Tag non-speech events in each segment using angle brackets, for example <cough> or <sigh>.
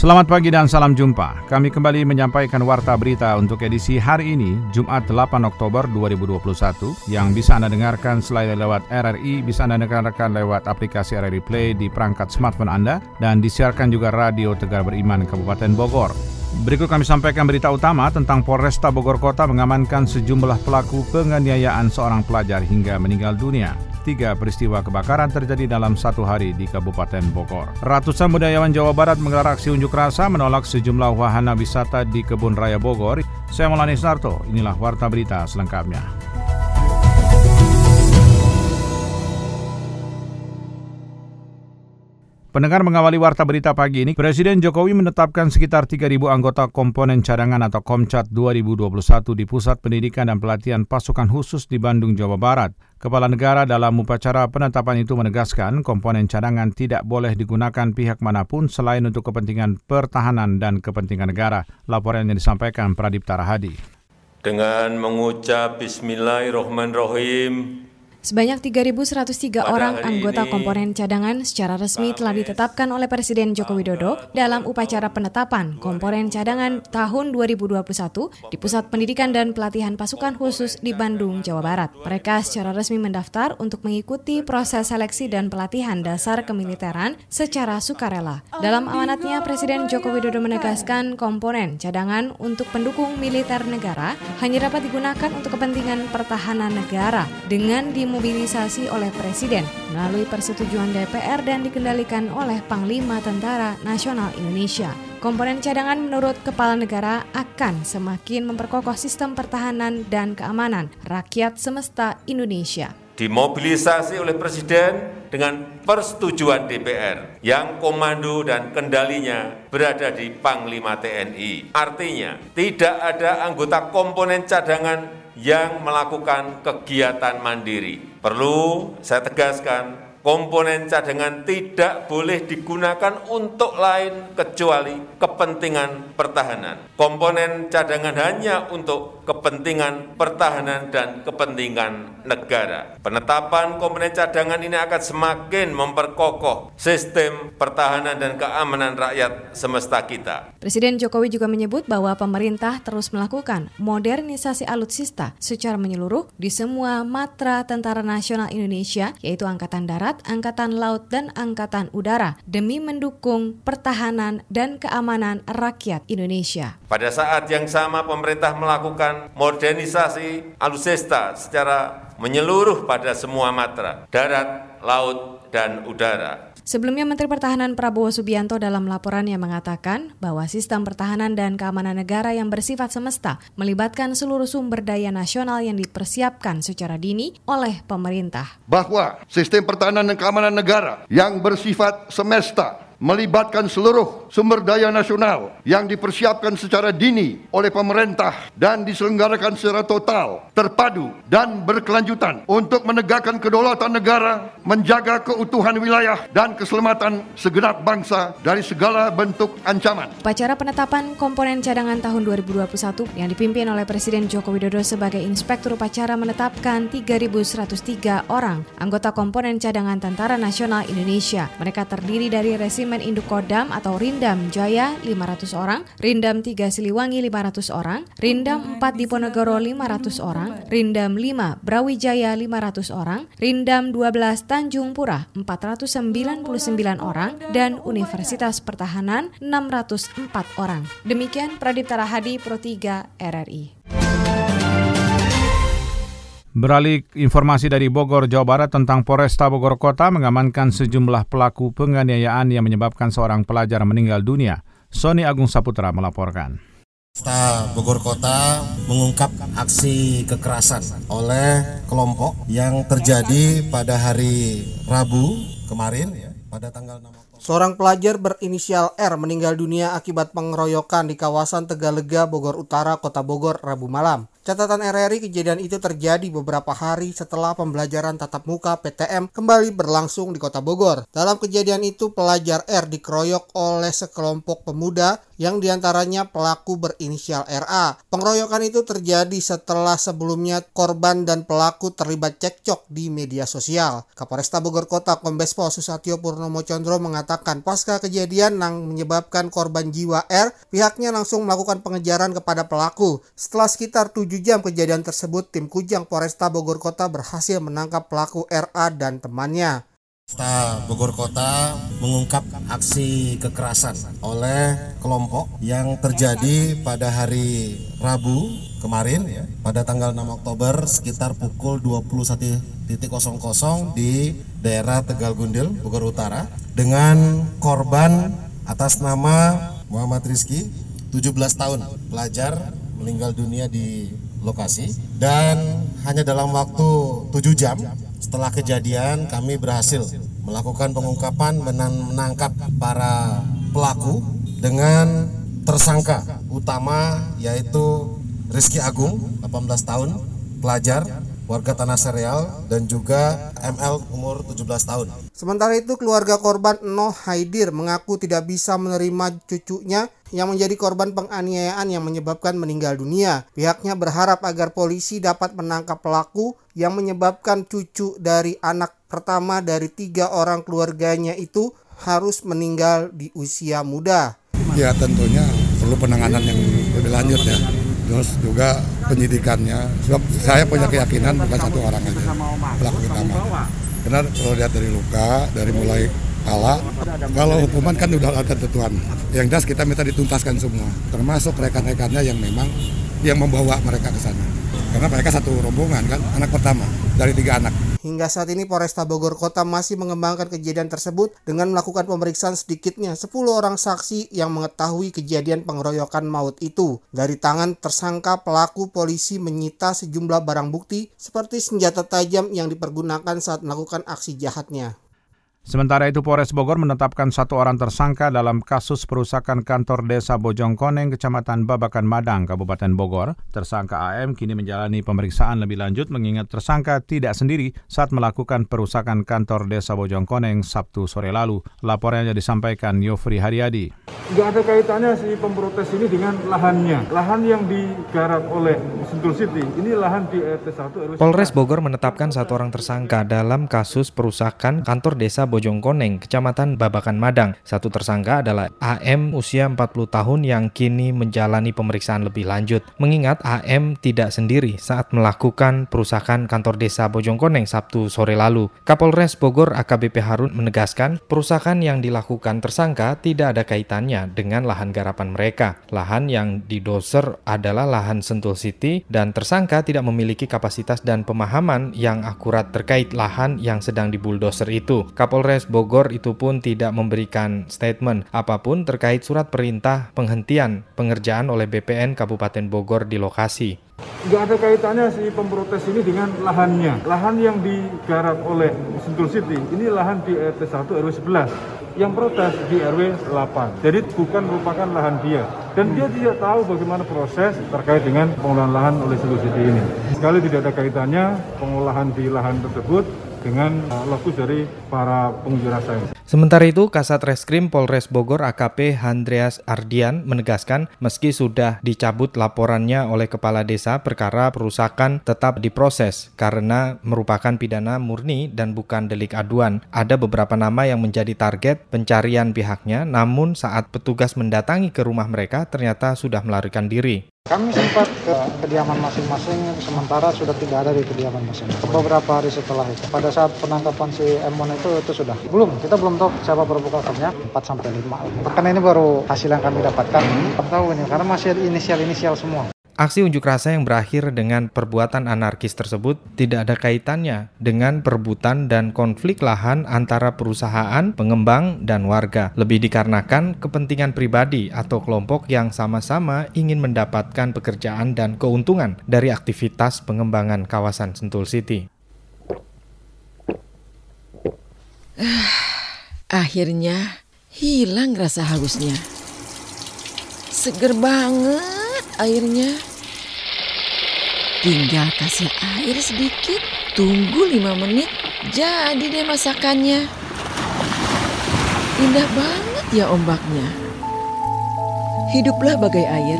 Selamat pagi dan salam jumpa. Kami kembali menyampaikan warta berita untuk edisi hari ini, Jumat 8 Oktober 2021, yang bisa Anda dengarkan selain lewat RRI, bisa Anda dengarkan lewat aplikasi RRI Play di perangkat smartphone Anda, dan disiarkan juga Radio Tegar Beriman Kabupaten Bogor. Berikut kami sampaikan berita utama tentang Polresta Bogor Kota mengamankan sejumlah pelaku penganiayaan seorang pelajar hingga meninggal dunia tiga peristiwa kebakaran terjadi dalam satu hari di Kabupaten Bogor. Ratusan budayawan Jawa Barat menggelar aksi unjuk rasa menolak sejumlah wahana wisata di Kebun Raya Bogor. Saya Maulani Sarto, inilah Warta Berita selengkapnya. Pendengar mengawali warta berita pagi ini, Presiden Jokowi menetapkan sekitar 3.000 anggota komponen cadangan atau Komcat 2021 di Pusat Pendidikan dan Pelatihan Pasukan Khusus di Bandung, Jawa Barat. Kepala negara dalam upacara penetapan itu menegaskan komponen cadangan tidak boleh digunakan pihak mana pun selain untuk kepentingan pertahanan dan kepentingan negara. Laporan yang disampaikan Pradip Tarahadi. Dengan mengucap Bismillahirrahmanirrahim, Sebanyak 3.103 orang anggota komponen cadangan secara resmi telah ditetapkan oleh Presiden Joko Widodo dalam upacara penetapan komponen cadangan tahun 2021 di Pusat Pendidikan dan Pelatihan Pasukan Khusus di Bandung, Jawa Barat. Mereka secara resmi mendaftar untuk mengikuti proses seleksi dan pelatihan dasar kemiliteran secara sukarela. Dalam amanatnya, Presiden Joko Widodo menegaskan komponen cadangan untuk pendukung militer negara hanya dapat digunakan untuk kepentingan pertahanan negara dengan di dimobilisasi oleh Presiden melalui persetujuan DPR dan dikendalikan oleh Panglima Tentara Nasional Indonesia. Komponen cadangan menurut Kepala Negara akan semakin memperkokoh sistem pertahanan dan keamanan rakyat semesta Indonesia. Dimobilisasi oleh Presiden dengan persetujuan DPR yang komando dan kendalinya berada di Panglima TNI. Artinya, tidak ada anggota komponen cadangan yang melakukan kegiatan mandiri. Perlu saya tegaskan, komponen cadangan tidak boleh digunakan untuk lain kecuali kepentingan pertahanan. Komponen cadangan hanya untuk kepentingan pertahanan dan kepentingan negara. Penetapan komponen cadangan ini akan semakin memperkokoh sistem pertahanan dan keamanan rakyat semesta kita. Presiden Jokowi juga menyebut bahwa pemerintah terus melakukan modernisasi alutsista secara menyeluruh di semua matra Tentara Nasional Indonesia, yaitu Angkatan Darat, Angkatan Laut, dan Angkatan Udara, demi mendukung pertahanan dan keamanan rakyat Indonesia. Pada saat yang sama pemerintah melakukan modernisasi alutsista secara menyeluruh pada semua matra, darat, laut, dan udara. Sebelumnya Menteri Pertahanan Prabowo Subianto dalam laporannya mengatakan bahwa sistem pertahanan dan keamanan negara yang bersifat semesta melibatkan seluruh sumber daya nasional yang dipersiapkan secara dini oleh pemerintah. Bahwa sistem pertahanan dan keamanan negara yang bersifat semesta melibatkan seluruh sumber daya nasional yang dipersiapkan secara dini oleh pemerintah dan diselenggarakan secara total, terpadu, dan berkelanjutan untuk menegakkan kedaulatan negara, menjaga keutuhan wilayah dan keselamatan segenap bangsa dari segala bentuk ancaman. Upacara penetapan komponen cadangan tahun 2021 yang dipimpin oleh Presiden Joko Widodo sebagai Inspektur Upacara menetapkan 3.103 orang anggota komponen cadangan Tentara Nasional Indonesia. Mereka terdiri dari resim Resimen Induk Kodam atau Rindam Jaya 500 orang, Rindam 3 Siliwangi 500 orang, Rindam 4 Diponegoro 500 orang, Rindam 5 Brawijaya 500 orang, Rindam 12 Tanjung Pura 499 orang, dan Universitas Pertahanan 604 orang. Demikian Pradip Tarahadi Pro 3 RRI. Beralih informasi dari Bogor, Jawa Barat tentang Polresta Bogor Kota mengamankan sejumlah pelaku penganiayaan yang menyebabkan seorang pelajar meninggal dunia. Sony Agung Saputra melaporkan. Polresta Bogor Kota mengungkap aksi kekerasan oleh kelompok yang terjadi pada hari Rabu kemarin ya, pada tanggal 6 Seorang pelajar berinisial R meninggal dunia akibat pengeroyokan di kawasan Tegalega, Bogor Utara, Kota Bogor, Rabu malam. Catatan RRI kejadian itu terjadi beberapa hari setelah pembelajaran tatap muka PTM kembali berlangsung di Kota Bogor. Dalam kejadian itu pelajar R dikeroyok oleh sekelompok pemuda yang di antaranya pelaku berinisial RA. Pengeroyokan itu terjadi setelah sebelumnya korban dan pelaku terlibat cekcok di media sosial. Kapolresta Bogor Kota Kombes Pol Susatyo Purnomo Condro mengatakan pasca kejadian yang menyebabkan korban jiwa R, pihaknya langsung melakukan pengejaran kepada pelaku. Setelah sekitar 7 jam kejadian tersebut, tim Kujang Polresta Bogor Kota berhasil menangkap pelaku RA dan temannya. Polresta Bogor Kota mengungkap aksi kekerasan oleh kelompok yang terjadi pada hari Rabu kemarin ya, pada tanggal 6 Oktober sekitar pukul 21.00 di daerah Tegal Gundil, Bogor Utara dengan korban atas nama Muhammad Rizky 17 tahun pelajar meninggal dunia di lokasi dan hanya dalam waktu 7 jam setelah kejadian kami berhasil melakukan pengungkapan menangkap para pelaku dengan tersangka utama yaitu Rizky Agung 18 tahun pelajar warga Tanah Sereal dan juga ML umur 17 tahun. Sementara itu keluarga korban Noh Haidir mengaku tidak bisa menerima cucunya yang menjadi korban penganiayaan yang menyebabkan meninggal dunia. Pihaknya berharap agar polisi dapat menangkap pelaku yang menyebabkan cucu dari anak pertama dari tiga orang keluarganya itu harus meninggal di usia muda. Ya tentunya perlu penanganan yang lebih lanjut ya terus juga penyidikannya sebab saya punya keyakinan bukan satu orang aja pelaku utama karena kalau lihat dari luka dari mulai kepala kalau hukuman kan udah ada tentuan. Yang jelas kita minta dituntaskan semua termasuk rekan-rekannya yang memang yang membawa mereka ke sana karena mereka satu rombongan kan anak pertama dari tiga anak Hingga saat ini Polresta Bogor Kota masih mengembangkan kejadian tersebut dengan melakukan pemeriksaan sedikitnya 10 orang saksi yang mengetahui kejadian pengeroyokan maut itu. Dari tangan tersangka pelaku polisi menyita sejumlah barang bukti seperti senjata tajam yang dipergunakan saat melakukan aksi jahatnya. Sementara itu Polres Bogor menetapkan satu orang tersangka dalam kasus perusakan kantor desa Bojongkoneng, Kecamatan Babakan Madang, Kabupaten Bogor. Tersangka AM kini menjalani pemeriksaan lebih lanjut mengingat tersangka tidak sendiri saat melakukan perusakan kantor desa Bojongkoneng Sabtu sore lalu. Laporannya disampaikan Yofri Haryadi. Nggak ada kaitannya si pemprotes ini dengan lahannya. Lahan yang digarap oleh Sentul City, ini lahan di RT 1 RW Polres Bogor menetapkan satu orang tersangka dalam kasus perusakan kantor desa Bojongkoneng, Kecamatan Babakan Madang. Satu tersangka adalah AM usia 40 tahun yang kini menjalani pemeriksaan lebih lanjut. Mengingat AM tidak sendiri saat melakukan perusakan kantor desa Bojongkoneng Sabtu sore lalu. Kapolres Bogor AKBP Harun menegaskan perusakan yang dilakukan tersangka tidak ada kaitannya dengan lahan garapan mereka. Lahan yang didoser adalah lahan Sentul City dan tersangka tidak memiliki kapasitas dan pemahaman yang akurat terkait lahan yang sedang dibuldoser itu. Kapol Polres Bogor itu pun tidak memberikan statement apa pun terkait surat perintah penghentian pengerjaan oleh BPN Kabupaten Bogor di lokasi. Nggak ada kaitannya si pemprotes ini dengan lahannya. Lahan yang digarap oleh Sentul City, ini lahan di RT 1 RW 11. Yang protes di RW 8. Jadi bukan merupakan lahan dia. Dan dia tidak tahu bagaimana proses terkait dengan pengolahan lahan oleh Sentul City ini. Sekali tidak ada kaitannya pengolahan di lahan tersebut dengan lokus dari para pengunjuk rasa. Sementara itu, Kasat Reskrim Polres Bogor AKP Andreas Ardian menegaskan meski sudah dicabut laporannya oleh Kepala Desa perkara perusakan tetap diproses karena merupakan pidana murni dan bukan delik aduan. Ada beberapa nama yang menjadi target pencarian pihaknya namun saat petugas mendatangi ke rumah mereka ternyata sudah melarikan diri. Kami sempat ke kediaman masing-masing, sementara sudah tidak ada di kediaman masing-masing. Beberapa hari setelah itu, pada saat penangkapan si Emon itu, itu sudah. Belum, kita belum tahu siapa provokatornya, 4 sampai 5. Karena ini baru hasil yang kami dapatkan, belum tahu ini, karena masih inisial-inisial semua. Aksi unjuk rasa yang berakhir dengan perbuatan anarkis tersebut tidak ada kaitannya dengan perebutan dan konflik lahan antara perusahaan, pengembang, dan warga. Lebih dikarenakan kepentingan pribadi atau kelompok yang sama-sama ingin mendapatkan pekerjaan dan keuntungan dari aktivitas pengembangan kawasan Sentul City. <sighs> Akhirnya hilang rasa hausnya. Seger banget airnya. Tinggal kasih air sedikit, tunggu lima menit, jadi deh masakannya. Indah banget ya ombaknya. Hiduplah bagai air,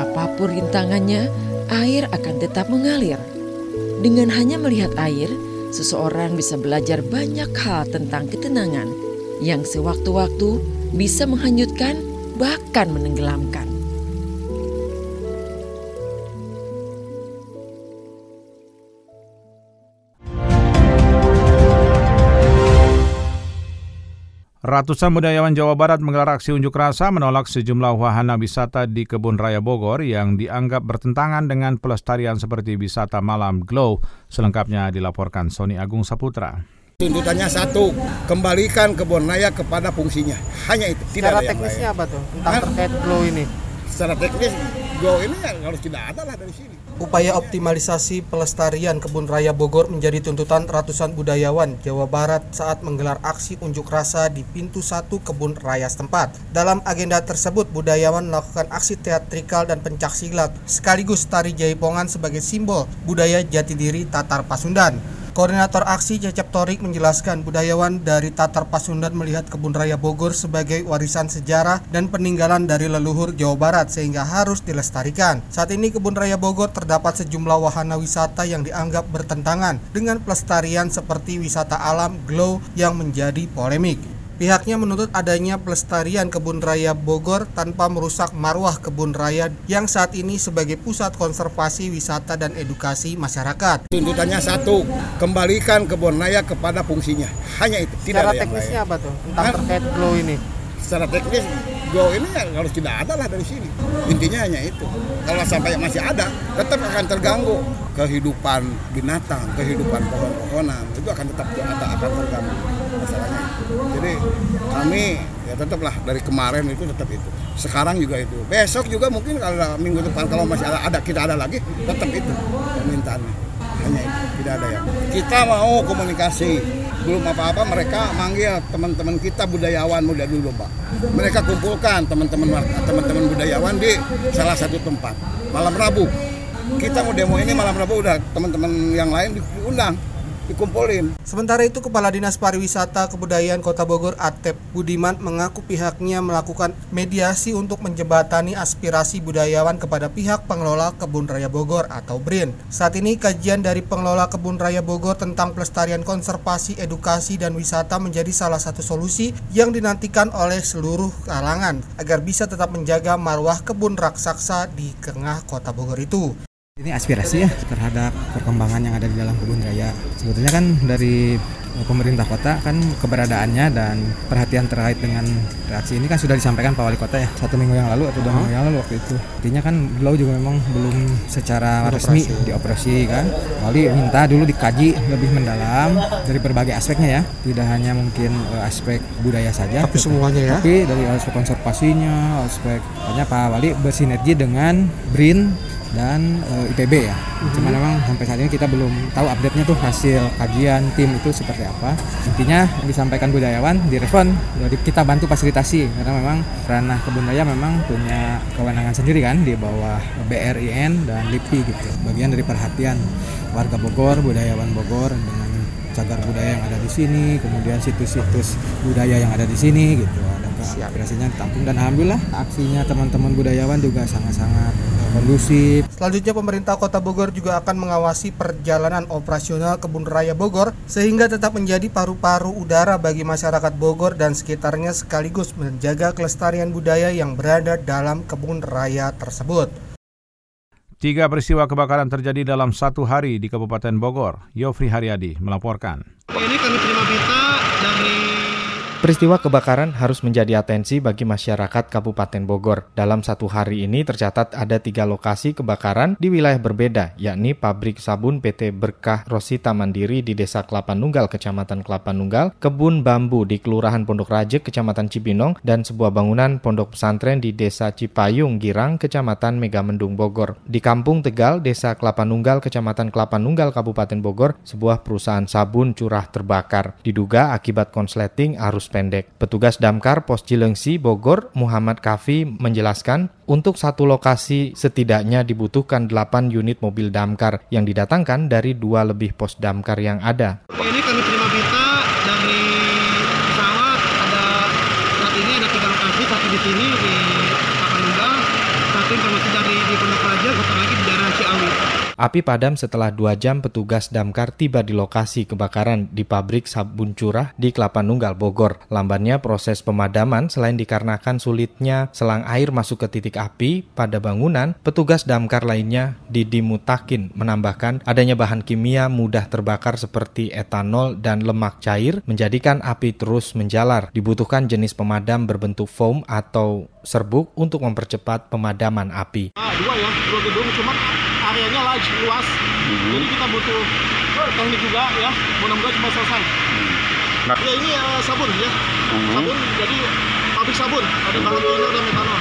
apa pun rintangannya, air akan tetap mengalir. Dengan hanya melihat air, seseorang bisa belajar banyak hal tentang ketenangan yang sewaktu-waktu bisa menghanyutkan bahkan menenggelamkan. Ratusan budayawan Jawa Barat menggelar aksi unjuk rasa menolak sejumlah wahana wisata di Kebun Raya Bogor yang dianggap bertentangan dengan pelestarian seperti wisata malam Glow. Selengkapnya dilaporkan Sony Agung Saputra. Tuntutannya satu, kembalikan kebun raya kepada fungsinya. Hanya itu. Tidak Secara teknisnya apa tuh tentang Hah? terkait glow ini? Secara teknis, glow ini harus tidak ada lah dari sini. Upaya optimalisasi pelestarian kebun raya Bogor menjadi tuntutan ratusan budayawan Jawa Barat saat menggelar aksi unjuk rasa di pintu satu kebun raya setempat. Dalam agenda tersebut, budayawan melakukan aksi teatrikal dan pencaksilat sekaligus tari jaipongan sebagai simbol budaya jati diri Tatar Pasundan. Koordinator aksi Cecep Torik menjelaskan budayawan dari Tatar Pasundan melihat kebun raya Bogor sebagai warisan sejarah dan peninggalan dari leluhur Jawa Barat sehingga harus dilestarikan. Saat ini kebun raya Bogor terdapat sejumlah wahana wisata yang dianggap bertentangan dengan pelestarian seperti wisata alam glow yang menjadi polemik. Pihaknya menuntut adanya pelestarian kebun raya Bogor tanpa merusak marwah kebun raya yang saat ini sebagai pusat konservasi wisata dan edukasi masyarakat. Tuntutannya satu, kembalikan kebun raya kepada fungsinya. Hanya itu. Tidak Secara teknisnya apa tuh tentang terkait glow ini? Secara teknis glow ini ya harus tidak ada lah dari sini. Intinya hanya itu. Kalau sampai masih ada, tetap akan terganggu kehidupan binatang, kehidupan pohon-pohonan itu akan tetap ada akan terganggu masalahnya. Jadi kami ya tetaplah dari kemarin itu tetap itu. Sekarang juga itu. Besok juga mungkin kalau minggu depan kalau masih ada, ada kita ada lagi tetap itu permintaannya. Hanya itu, tidak ada yang. Kita mau komunikasi. Belum apa-apa mereka manggil teman-teman kita budayawan muda dulu pak. Mereka kumpulkan teman-teman teman-teman budayawan di salah satu tempat. Malam Rabu. Kita mau demo ini malam Rabu udah teman-teman yang lain diundang dikumpulin. Sementara itu Kepala Dinas Pariwisata Kebudayaan Kota Bogor Atep Budiman mengaku pihaknya melakukan mediasi untuk menjembatani aspirasi budayawan kepada pihak pengelola Kebun Raya Bogor atau BRIN. Saat ini kajian dari pengelola Kebun Raya Bogor tentang pelestarian konservasi, edukasi dan wisata menjadi salah satu solusi yang dinantikan oleh seluruh kalangan agar bisa tetap menjaga marwah kebun raksasa di tengah Kota Bogor itu. Ini aspirasi ya terhadap perkembangan yang ada di dalam kebun raya. Sebetulnya kan dari pemerintah kota kan keberadaannya dan perhatian terkait dengan reaksi ini kan sudah disampaikan Pak Wali Kota ya satu minggu yang lalu atau dua minggu yang lalu waktu itu. Artinya kan beliau juga memang belum secara resmi dioperasi kan. Wali minta dulu dikaji lebih mendalam dari berbagai aspeknya ya, tidak hanya mungkin uh, aspek budaya saja, tapi semuanya ya. Tapi dari aspek konservasinya, aspek banyak Pak Wali bersinergi dengan BRIN dan e, eh, IPB ya. Mm-hmm. Cuman memang sampai saat ini kita belum tahu update-nya tuh hasil kajian tim itu seperti apa. Intinya yang disampaikan budayawan direspon, jadi kita bantu fasilitasi karena memang ranah kebun raya memang punya kewenangan sendiri kan di bawah BRIN dan LIPI gitu. Bagian dari perhatian warga Bogor, budayawan Bogor dengan cagar budaya yang ada di sini, kemudian situs-situs budaya yang ada di sini gitu. Ada aspirasinya tampung dan alhamdulillah aksinya teman-teman budayawan juga sangat-sangat kondusif. Selanjutnya pemerintah Kota Bogor juga akan mengawasi perjalanan operasional Kebun Raya Bogor sehingga tetap menjadi paru-paru udara bagi masyarakat Bogor dan sekitarnya sekaligus menjaga kelestarian budaya yang berada dalam kebun raya tersebut. Tiga peristiwa kebakaran terjadi dalam satu hari di Kabupaten Bogor. Yofri Haryadi melaporkan. Ini kami terima berita Peristiwa kebakaran harus menjadi atensi bagi masyarakat Kabupaten Bogor. Dalam satu hari ini tercatat ada tiga lokasi kebakaran di wilayah berbeda, yakni pabrik sabun PT Berkah Rosita Mandiri di Desa Kelapa Nunggal, Kecamatan Kelapa Nunggal, kebun bambu di Kelurahan Pondok Raje, Kecamatan Cibinong, dan sebuah bangunan pondok pesantren di Desa Cipayung, Girang, Kecamatan Megamendung, Bogor. Di Kampung Tegal, Desa Kelapa Nunggal, Kecamatan Kelapa Nunggal, Kabupaten Bogor, sebuah perusahaan sabun curah terbakar. Diduga akibat konsleting arus pendek. Petugas damkar Pos Cilengsi Bogor Muhammad Kafi menjelaskan untuk satu lokasi setidaknya dibutuhkan 8 unit mobil damkar yang didatangkan dari dua lebih pos damkar yang ada. Ini kami terima berita dari pesawat ada saat ini ada tiga lokasi satu di sini di Tapanunggal satu informasi dari di Pondok Raja satu lagi di. Api padam setelah dua jam petugas damkar tiba di lokasi kebakaran di pabrik sabun curah di Kelapa Nunggal, Bogor. Lambannya proses pemadaman selain dikarenakan sulitnya selang air masuk ke titik api pada bangunan, petugas damkar lainnya Didi Mutakin menambahkan adanya bahan kimia mudah terbakar seperti etanol dan lemak cair menjadikan api terus menjalar. Dibutuhkan jenis pemadam berbentuk foam atau serbuk untuk mempercepat pemadaman api. Ah, dua ya, dua gedung, cuma areanya large, luas. Hmm. Jadi kita butuh teknik juga ya, mudah-mudahan cuma selesai. Nah. Ya ini uh, sabun ya, hmm. sabun, jadi pabrik sabun, ada bahan thinner dan metanol.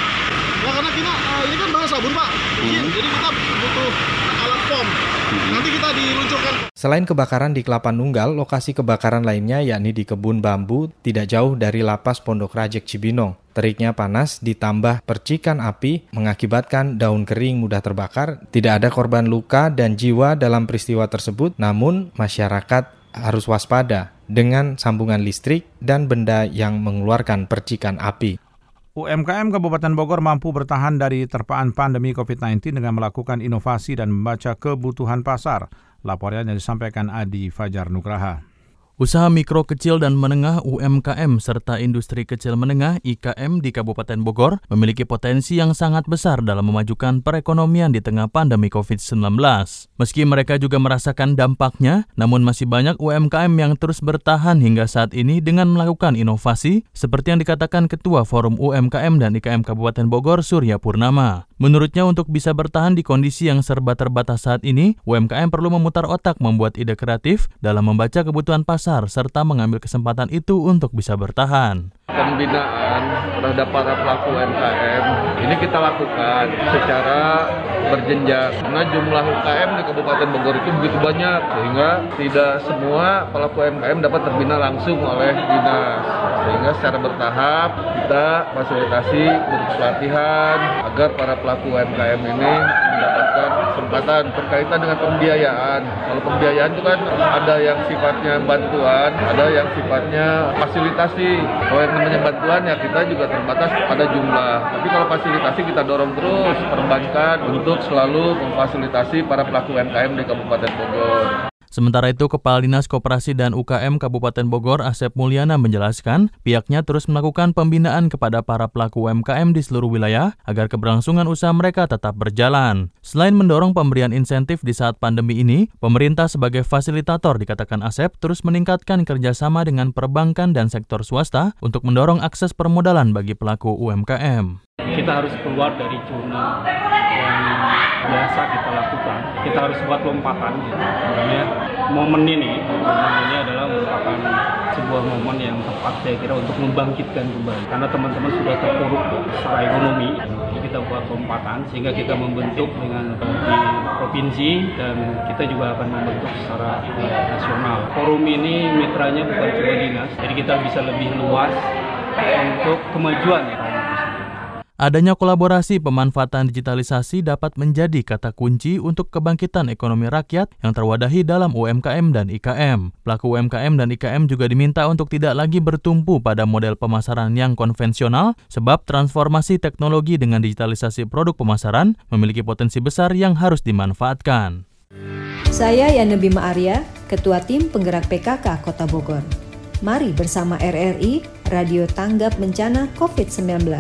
Ya karena kita, uh, ini kan bahan sabun pak, hmm. jadi kita butuh alat foam. Hmm. Nanti kita diluncurkan. Selain kebakaran di Kelapa Nunggal, lokasi kebakaran lainnya yakni di kebun bambu tidak jauh dari lapas Pondok Rajek Cibinong. Teriknya panas ditambah percikan api mengakibatkan daun kering mudah terbakar. Tidak ada korban luka dan jiwa dalam peristiwa tersebut, namun masyarakat harus waspada dengan sambungan listrik dan benda yang mengeluarkan percikan api. UMKM Kabupaten Bogor mampu bertahan dari terpaan pandemi COVID-19 dengan melakukan inovasi dan membaca kebutuhan pasar. Laporannya disampaikan Adi Fajar Nugraha. Usaha mikro kecil dan menengah UMKM serta industri kecil menengah IKM di Kabupaten Bogor memiliki potensi yang sangat besar dalam memajukan perekonomian di tengah pandemi COVID-19. Meski mereka juga merasakan dampaknya, namun masih banyak UMKM yang terus bertahan hingga saat ini dengan melakukan inovasi seperti yang dikatakan Ketua Forum UMKM dan IKM Kabupaten Bogor Surya Purnama. Menurutnya untuk bisa bertahan di kondisi yang serba terbatas saat ini, UMKM perlu memutar otak membuat ide kreatif dalam membaca kebutuhan pasar serta mengambil kesempatan itu untuk bisa bertahan. Pembinaan terhadap para pelaku UMKM ini kita lakukan secara berjenjang karena jumlah UKM di Kabupaten Bogor itu begitu banyak sehingga tidak semua pelaku UMKM dapat terbina langsung oleh dinas sehingga secara bertahap kita fasilitasi pelatihan agar para pelaku UMKM ini mendapatkan kesempatan berkaitan dengan pembiayaan. Kalau pembiayaan itu kan ada yang sifatnya bantuan, ada yang sifatnya fasilitasi. Kalau yang namanya bantuan ya kita juga terbatas pada jumlah. Tapi kalau fasilitasi kita dorong terus perbankan untuk selalu memfasilitasi para pelaku UMKM di Kabupaten Bogor. Sementara itu, Kepala Dinas Koperasi dan UKM Kabupaten Bogor, Asep Mulyana menjelaskan, pihaknya terus melakukan pembinaan kepada para pelaku UMKM di seluruh wilayah agar keberlangsungan usaha mereka tetap berjalan. Selain mendorong pemberian insentif di saat pandemi ini, pemerintah sebagai fasilitator dikatakan Asep terus meningkatkan kerjasama dengan perbankan dan sektor swasta untuk mendorong akses permodalan bagi pelaku UMKM. Kita harus keluar dari zona yang biasa kita lakukan. Kita harus buat lompatan. Makanya momen ini, momen ini adalah merupakan sebuah momen yang tepat saya kira untuk membangkitkan kembali. Karena teman-teman sudah terpuruk secara ekonomi. Jadi kita buat lompatan sehingga kita membentuk dengan di provinsi dan kita juga akan membentuk secara nasional. Forum ini mitranya bukan cuma dinas, jadi kita bisa lebih luas untuk kemajuan ya. Adanya kolaborasi pemanfaatan digitalisasi dapat menjadi kata kunci untuk kebangkitan ekonomi rakyat yang terwadahi dalam UMKM dan IKM. Pelaku UMKM dan IKM juga diminta untuk tidak lagi bertumpu pada model pemasaran yang konvensional sebab transformasi teknologi dengan digitalisasi produk pemasaran memiliki potensi besar yang harus dimanfaatkan. Saya Yana Bima Arya, Ketua Tim Penggerak PKK Kota Bogor. Mari bersama RRI, Radio Tanggap Bencana COVID-19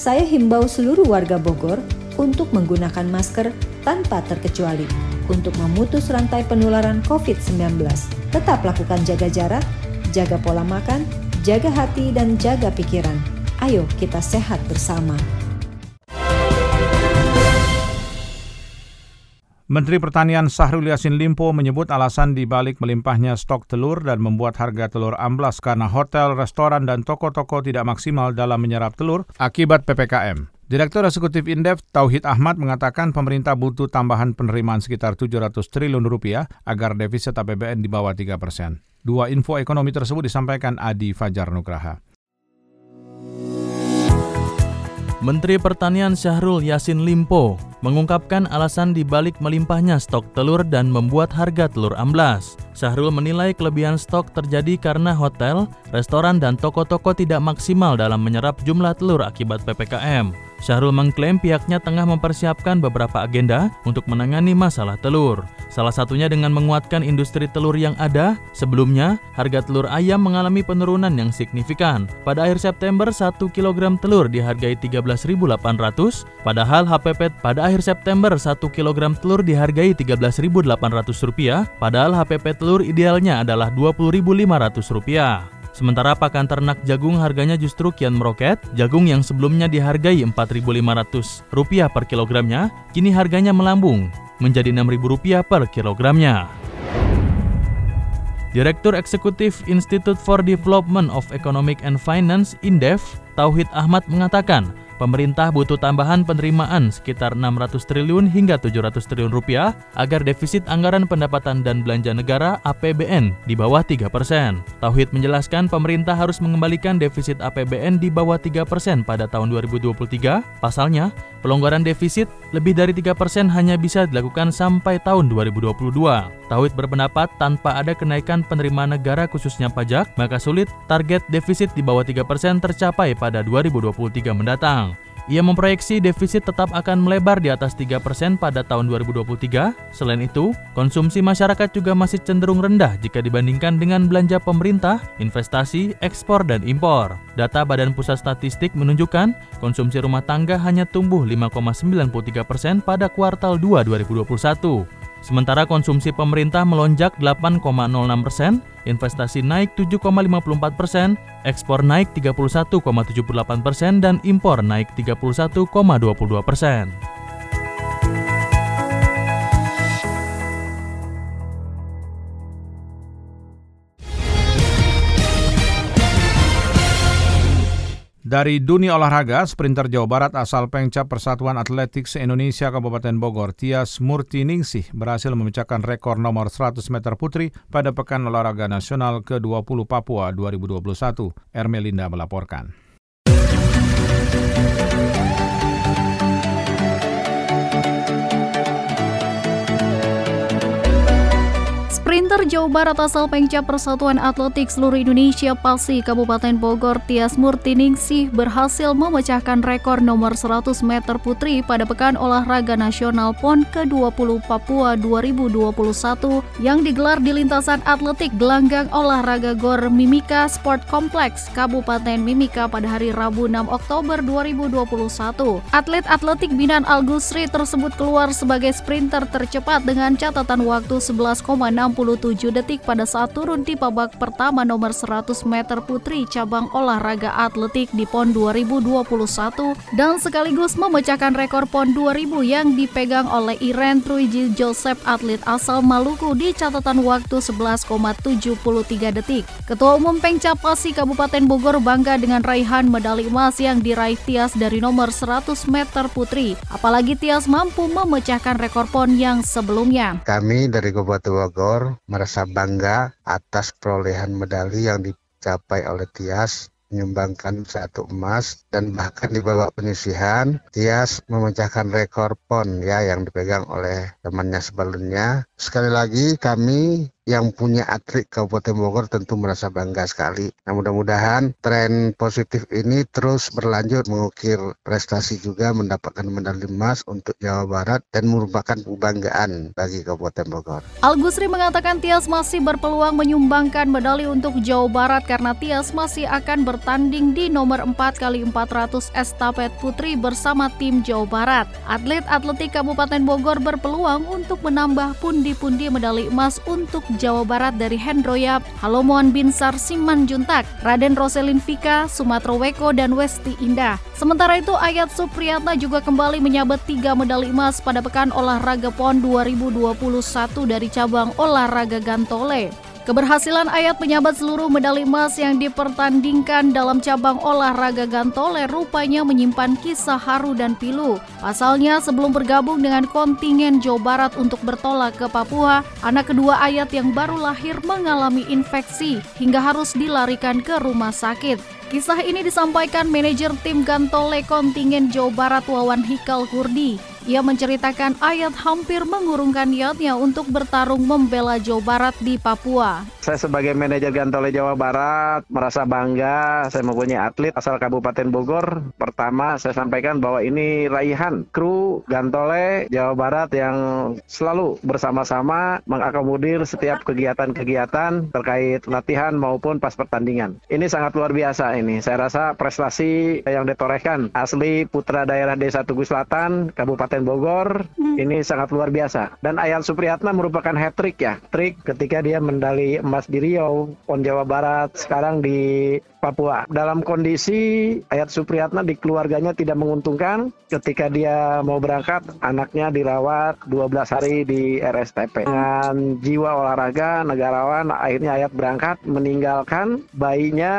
saya himbau seluruh warga Bogor untuk menggunakan masker tanpa terkecuali untuk memutus rantai penularan COVID-19. Tetap lakukan jaga jarak, jaga pola makan, jaga hati, dan jaga pikiran. Ayo kita sehat bersama. Menteri Pertanian Sahrul Yassin Limpo menyebut alasan dibalik melimpahnya stok telur dan membuat harga telur amblas karena hotel, restoran, dan toko-toko tidak maksimal dalam menyerap telur akibat PPKM. Direktur Eksekutif Indef Tauhid Ahmad mengatakan pemerintah butuh tambahan penerimaan sekitar 700 triliun rupiah agar defisit APBN di bawah 3 persen. Dua info ekonomi tersebut disampaikan Adi Fajar Nugraha. Menteri Pertanian Syahrul Yasin Limpo mengungkapkan alasan dibalik melimpahnya stok telur dan membuat harga telur amblas. Syahrul menilai kelebihan stok terjadi karena hotel, restoran, dan toko-toko tidak maksimal dalam menyerap jumlah telur akibat PPKM. Syahrul mengklaim pihaknya tengah mempersiapkan beberapa agenda untuk menangani masalah telur. Salah satunya dengan menguatkan industri telur yang ada. Sebelumnya, harga telur ayam mengalami penurunan yang signifikan. Pada akhir September, 1 kg telur dihargai 13.800, padahal HPP pada akhir September 1 kg telur dihargai 13.800 rupiah, padahal HPP telur idealnya adalah 20.500 rupiah. Sementara pakan ternak jagung harganya justru kian meroket. Jagung yang sebelumnya dihargai Rp4.500 per kilogramnya, kini harganya melambung menjadi Rp6.000 per kilogramnya. Direktur Eksekutif Institute for Development of Economic and Finance (INDEF), Tauhid Ahmad mengatakan, pemerintah butuh tambahan penerimaan sekitar 600 triliun hingga 700 triliun rupiah agar defisit anggaran pendapatan dan belanja negara APBN di bawah 3 persen. Tauhid menjelaskan pemerintah harus mengembalikan defisit APBN di bawah 3 persen pada tahun 2023. Pasalnya, pelonggaran defisit lebih dari 3 persen hanya bisa dilakukan sampai tahun 2022. Tauhid berpendapat tanpa ada kenaikan penerimaan negara khususnya pajak, maka sulit target defisit di bawah 3 persen tercapai pada 2023 mendatang. Ia memproyeksi defisit tetap akan melebar di atas 3% pada tahun 2023. Selain itu, konsumsi masyarakat juga masih cenderung rendah jika dibandingkan dengan belanja pemerintah, investasi, ekspor, dan impor. Data Badan Pusat Statistik menunjukkan konsumsi rumah tangga hanya tumbuh 5,93% pada kuartal 2 2021. Sementara konsumsi pemerintah melonjak 8,06 persen, investasi naik 7,54 persen, ekspor naik 31,78 persen, dan impor naik 31,22 persen. Dari dunia olahraga, sprinter Jawa Barat asal Pengcap Persatuan Atletik se-Indonesia Kabupaten Bogor, Tias Murtiningsih berhasil memecahkan rekor nomor 100 meter putri pada Pekan Olahraga Nasional ke-20 Papua 2021. Ermelinda melaporkan. Sprinter Jawa Barat asal Pengcap Persatuan Atletik Seluruh Indonesia PASI Kabupaten Bogor Tias Murtiningsih berhasil memecahkan rekor nomor 100 meter putri pada Pekan Olahraga Nasional PON ke-20 Papua 2021 yang digelar di lintasan atletik gelanggang olahraga Gor Mimika Sport Complex Kabupaten Mimika pada hari Rabu 6 Oktober 2021. Atlet atletik binaan Al Gusri tersebut keluar sebagai sprinter tercepat dengan catatan waktu 11,60 27 detik pada saat turun di babak pertama nomor 100 meter putri cabang olahraga atletik di PON 2021 dan sekaligus memecahkan rekor PON 2000 yang dipegang oleh Iren Truiji Joseph atlet asal Maluku di catatan waktu 11,73 detik. Ketua Umum Pengcapasi Kabupaten Bogor bangga dengan raihan medali emas yang diraih Tias dari nomor 100 meter putri. Apalagi Tias mampu memecahkan rekor PON yang sebelumnya. Kami dari Kabupaten Bogor merasa bangga atas perolehan medali yang dicapai oleh Tias menyumbangkan satu emas dan bahkan di babak penyisihan Tias memecahkan rekor PON ya yang dipegang oleh temannya sebelumnya. Sekali lagi kami yang punya atlet Kabupaten Bogor tentu merasa bangga sekali. Nah mudah-mudahan tren positif ini terus berlanjut mengukir prestasi juga mendapatkan medali emas untuk Jawa Barat dan merupakan kebanggaan bagi Kabupaten Bogor. Al Gusri mengatakan Tias masih berpeluang menyumbangkan medali untuk Jawa Barat karena Tias masih akan bertanding di nomor 4 kali 400 estafet putri bersama tim Jawa Barat. Atlet atletik Kabupaten Bogor berpeluang untuk menambah pundi-pundi medali emas untuk Jawa Barat dari Hendroyap, Halomoan Binsar Siman Juntak, Raden Roselin Vika, Sumatro Weko, dan Westi Indah. Sementara itu Ayat Supriyatna juga kembali menyabet tiga medali emas pada Pekan Olahraga PON 2021 dari cabang olahraga Gantole. Keberhasilan Ayat menyabet seluruh medali emas yang dipertandingkan dalam cabang olahraga gantole rupanya menyimpan kisah haru dan pilu. Pasalnya sebelum bergabung dengan kontingen Jawa Barat untuk bertolak ke Papua, anak kedua Ayat yang baru lahir mengalami infeksi hingga harus dilarikan ke rumah sakit. Kisah ini disampaikan manajer tim Gantole kontingen Jawa Barat Wawan Hikal Kurdi. Ia menceritakan ayat hampir mengurungkan niatnya untuk bertarung membela Jawa Barat di Papua. Saya sebagai manajer Gantole Jawa Barat merasa bangga saya mempunyai atlet asal Kabupaten Bogor. Pertama saya sampaikan bahwa ini raihan kru Gantole Jawa Barat yang selalu bersama-sama mengakomodir setiap kegiatan-kegiatan terkait latihan maupun pas pertandingan. Ini sangat luar biasa ini. Saya rasa prestasi yang ditorehkan asli putra daerah Desa Tugu Selatan, Kabupaten Kabupaten Bogor ini sangat luar biasa. Dan Ayat Supriyatna merupakan hat trick ya. Trik ketika dia mendali emas di Riau, PON Jawa Barat, sekarang di Papua. Dalam kondisi Ayat Supriyatna di keluarganya tidak menguntungkan ketika dia mau berangkat anaknya dirawat 12 hari di RSTP. Dengan jiwa olahraga negarawan akhirnya Ayat berangkat meninggalkan bayinya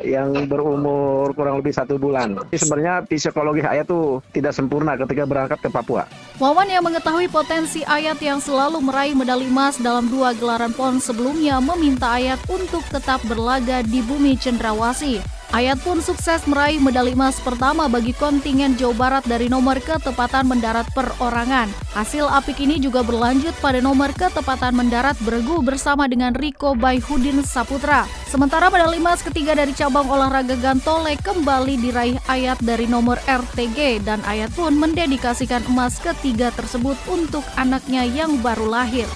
yang berumur kurang lebih satu bulan. Jadi sebenarnya psikologi Ayat tuh tidak sempurna ketika berangkat ke Papua. Wawan yang mengetahui potensi Ayat yang selalu meraih medali emas dalam dua gelaran PON sebelumnya meminta Ayat untuk tetap berlaga di bumi cendrawasih Ayat pun sukses meraih medali emas pertama bagi kontingen Jawa Barat dari nomor ketepatan mendarat perorangan. Hasil apik ini juga berlanjut pada nomor ketepatan mendarat bergu bersama dengan Riko Baihudin Saputra. Sementara medali emas ketiga dari cabang olahraga gantole kembali diraih Ayat dari nomor RTG dan Ayat pun mendedikasikan emas ketiga tersebut untuk anaknya yang baru lahir.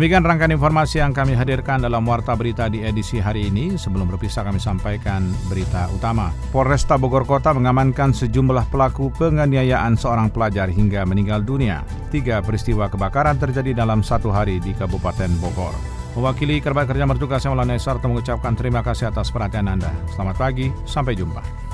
Demikian rangkaian informasi yang kami hadirkan dalam Warta Berita di edisi hari ini. Sebelum berpisah kami sampaikan berita utama. Polresta Bogor Kota mengamankan sejumlah pelaku penganiayaan seorang pelajar hingga meninggal dunia. Tiga peristiwa kebakaran terjadi dalam satu hari di Kabupaten Bogor. Mewakili kerabat kerja mertuga saya Maulana Sarto mengucapkan terima kasih atas perhatian Anda. Selamat pagi, sampai jumpa.